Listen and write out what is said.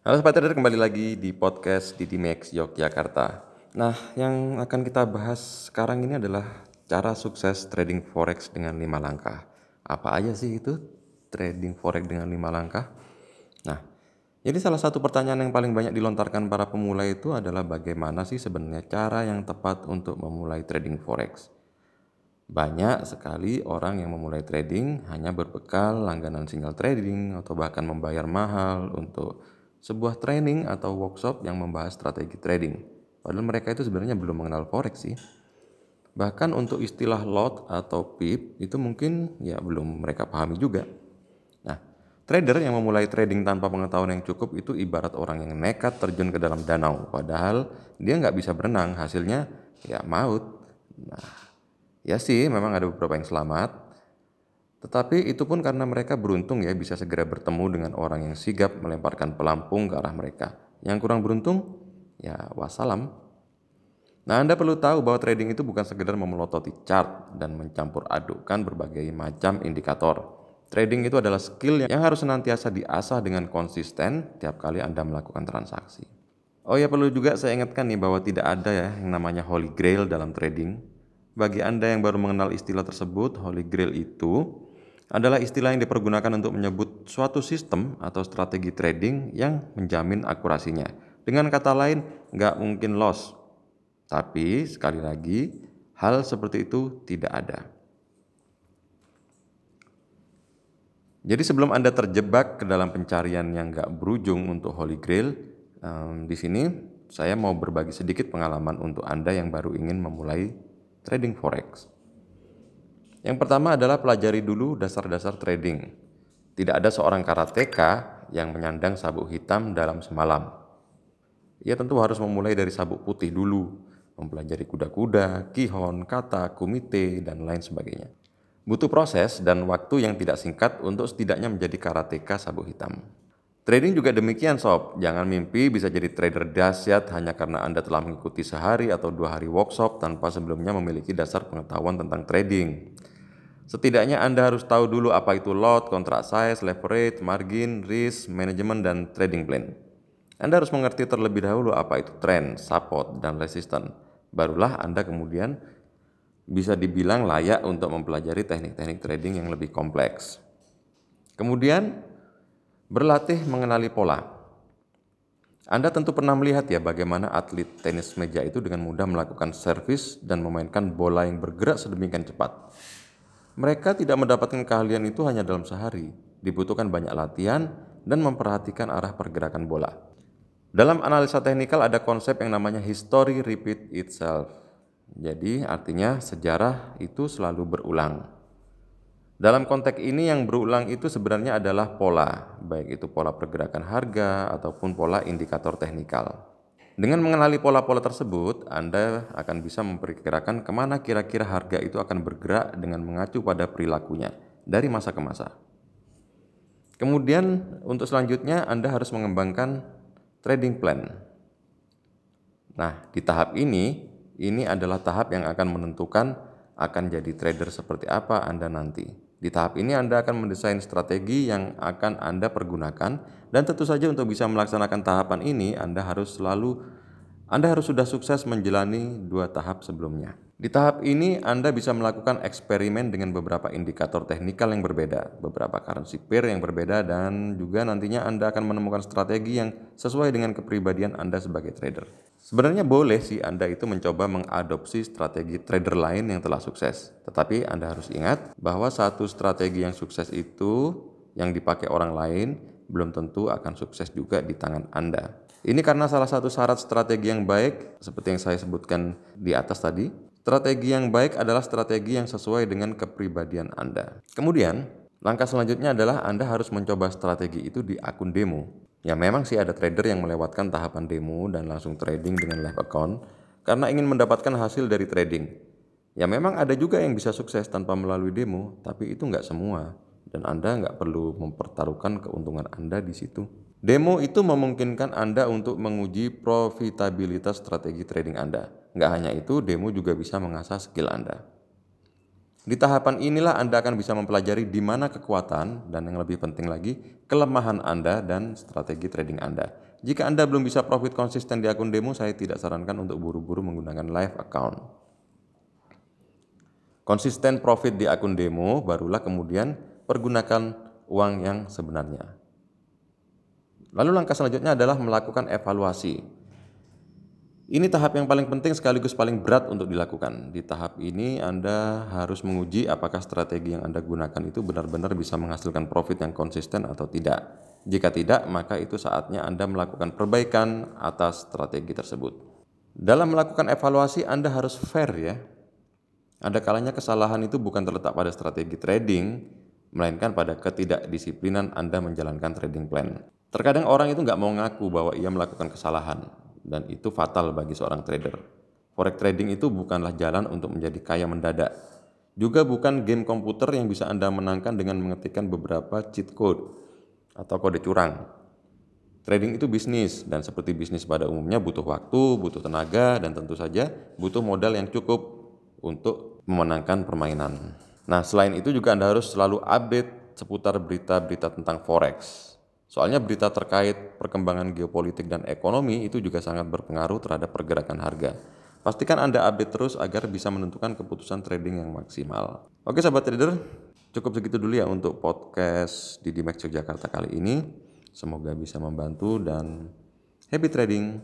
Halo Sobat Trader, kembali lagi di podcast Didi Max Yogyakarta. Nah, yang akan kita bahas sekarang ini adalah cara sukses trading forex dengan 5 langkah. Apa aja sih itu trading forex dengan 5 langkah? Nah, jadi salah satu pertanyaan yang paling banyak dilontarkan para pemula itu adalah bagaimana sih sebenarnya cara yang tepat untuk memulai trading forex. Banyak sekali orang yang memulai trading hanya berbekal langganan sinyal trading atau bahkan membayar mahal untuk sebuah training atau workshop yang membahas strategi trading. Padahal mereka itu sebenarnya belum mengenal forex sih. Bahkan untuk istilah lot atau pip itu mungkin ya belum mereka pahami juga. Nah, trader yang memulai trading tanpa pengetahuan yang cukup itu ibarat orang yang nekat terjun ke dalam danau. Padahal dia nggak bisa berenang, hasilnya ya maut. Nah, Ya sih, memang ada beberapa yang selamat. Tetapi itu pun karena mereka beruntung ya bisa segera bertemu dengan orang yang sigap melemparkan pelampung ke arah mereka. Yang kurang beruntung, ya wassalam. Nah, Anda perlu tahu bahwa trading itu bukan sekedar memelototi chart dan mencampur adukkan berbagai macam indikator. Trading itu adalah skill yang harus senantiasa diasah dengan konsisten tiap kali Anda melakukan transaksi. Oh ya perlu juga saya ingatkan nih bahwa tidak ada ya yang namanya holy grail dalam trading. Bagi Anda yang baru mengenal istilah tersebut, Holy Grail itu adalah istilah yang dipergunakan untuk menyebut suatu sistem atau strategi trading yang menjamin akurasinya. Dengan kata lain, nggak mungkin loss. Tapi sekali lagi, hal seperti itu tidak ada. Jadi sebelum Anda terjebak ke dalam pencarian yang nggak berujung untuk Holy Grail, um, di sini saya mau berbagi sedikit pengalaman untuk Anda yang baru ingin memulai trading forex. Yang pertama adalah pelajari dulu dasar-dasar trading. Tidak ada seorang karateka yang menyandang sabuk hitam dalam semalam. Ia tentu harus memulai dari sabuk putih dulu, mempelajari kuda-kuda, kihon, kata, kumite, dan lain sebagainya. Butuh proses dan waktu yang tidak singkat untuk setidaknya menjadi karateka sabuk hitam. Trading juga demikian sob, jangan mimpi bisa jadi trader dahsyat hanya karena Anda telah mengikuti sehari atau dua hari workshop tanpa sebelumnya memiliki dasar pengetahuan tentang trading. Setidaknya Anda harus tahu dulu apa itu lot, contract size, leverage, margin, risk, management, dan trading plan. Anda harus mengerti terlebih dahulu apa itu trend, support, dan resistance. Barulah Anda kemudian bisa dibilang layak untuk mempelajari teknik-teknik trading yang lebih kompleks. Kemudian Berlatih mengenali pola. Anda tentu pernah melihat ya bagaimana atlet tenis meja itu dengan mudah melakukan servis dan memainkan bola yang bergerak sedemikian cepat. Mereka tidak mendapatkan keahlian itu hanya dalam sehari, dibutuhkan banyak latihan dan memperhatikan arah pergerakan bola. Dalam analisa teknikal ada konsep yang namanya history repeat itself. Jadi artinya sejarah itu selalu berulang. Dalam konteks ini yang berulang itu sebenarnya adalah pola, baik itu pola pergerakan harga ataupun pola indikator teknikal. Dengan mengenali pola-pola tersebut, Anda akan bisa memperkirakan ke mana kira-kira harga itu akan bergerak dengan mengacu pada perilakunya dari masa ke masa. Kemudian untuk selanjutnya Anda harus mengembangkan trading plan. Nah, di tahap ini, ini adalah tahap yang akan menentukan akan jadi trader seperti apa Anda nanti. Di tahap ini Anda akan mendesain strategi yang akan Anda pergunakan dan tentu saja untuk bisa melaksanakan tahapan ini Anda harus selalu anda harus sudah sukses menjalani dua tahap sebelumnya. Di tahap ini, Anda bisa melakukan eksperimen dengan beberapa indikator teknikal yang berbeda, beberapa currency pair yang berbeda, dan juga nantinya Anda akan menemukan strategi yang sesuai dengan kepribadian Anda sebagai trader. Sebenarnya boleh sih Anda itu mencoba mengadopsi strategi trader lain yang telah sukses, tetapi Anda harus ingat bahwa satu strategi yang sukses itu yang dipakai orang lain belum tentu akan sukses juga di tangan Anda. Ini karena salah satu syarat strategi yang baik, seperti yang saya sebutkan di atas tadi, strategi yang baik adalah strategi yang sesuai dengan kepribadian Anda. Kemudian, langkah selanjutnya adalah Anda harus mencoba strategi itu di akun demo. Ya memang sih ada trader yang melewatkan tahapan demo dan langsung trading dengan live account karena ingin mendapatkan hasil dari trading. Ya memang ada juga yang bisa sukses tanpa melalui demo, tapi itu nggak semua dan Anda nggak perlu mempertaruhkan keuntungan Anda di situ. Demo itu memungkinkan Anda untuk menguji profitabilitas strategi trading Anda. Nggak hanya itu, demo juga bisa mengasah skill Anda. Di tahapan inilah Anda akan bisa mempelajari di mana kekuatan dan yang lebih penting lagi, kelemahan Anda dan strategi trading Anda. Jika Anda belum bisa profit konsisten di akun demo, saya tidak sarankan untuk buru-buru menggunakan live account. Konsisten profit di akun demo, barulah kemudian pergunakan uang yang sebenarnya. Lalu langkah selanjutnya adalah melakukan evaluasi. Ini tahap yang paling penting sekaligus paling berat untuk dilakukan. Di tahap ini Anda harus menguji apakah strategi yang Anda gunakan itu benar-benar bisa menghasilkan profit yang konsisten atau tidak. Jika tidak, maka itu saatnya Anda melakukan perbaikan atas strategi tersebut. Dalam melakukan evaluasi Anda harus fair ya. Ada kalanya kesalahan itu bukan terletak pada strategi trading, melainkan pada ketidakdisiplinan Anda menjalankan trading plan. Terkadang orang itu nggak mau ngaku bahwa ia melakukan kesalahan, dan itu fatal bagi seorang trader. Forex trading itu bukanlah jalan untuk menjadi kaya mendadak. Juga bukan game komputer yang bisa Anda menangkan dengan mengetikkan beberapa cheat code atau kode curang. Trading itu bisnis dan seperti bisnis pada umumnya butuh waktu, butuh tenaga dan tentu saja butuh modal yang cukup untuk memenangkan permainan. Nah, selain itu juga Anda harus selalu update seputar berita-berita tentang forex. Soalnya berita terkait perkembangan geopolitik dan ekonomi itu juga sangat berpengaruh terhadap pergerakan harga. Pastikan Anda update terus agar bisa menentukan keputusan trading yang maksimal. Oke sahabat trader, cukup segitu dulu ya untuk podcast di Dimax Yogyakarta kali ini. Semoga bisa membantu dan happy trading.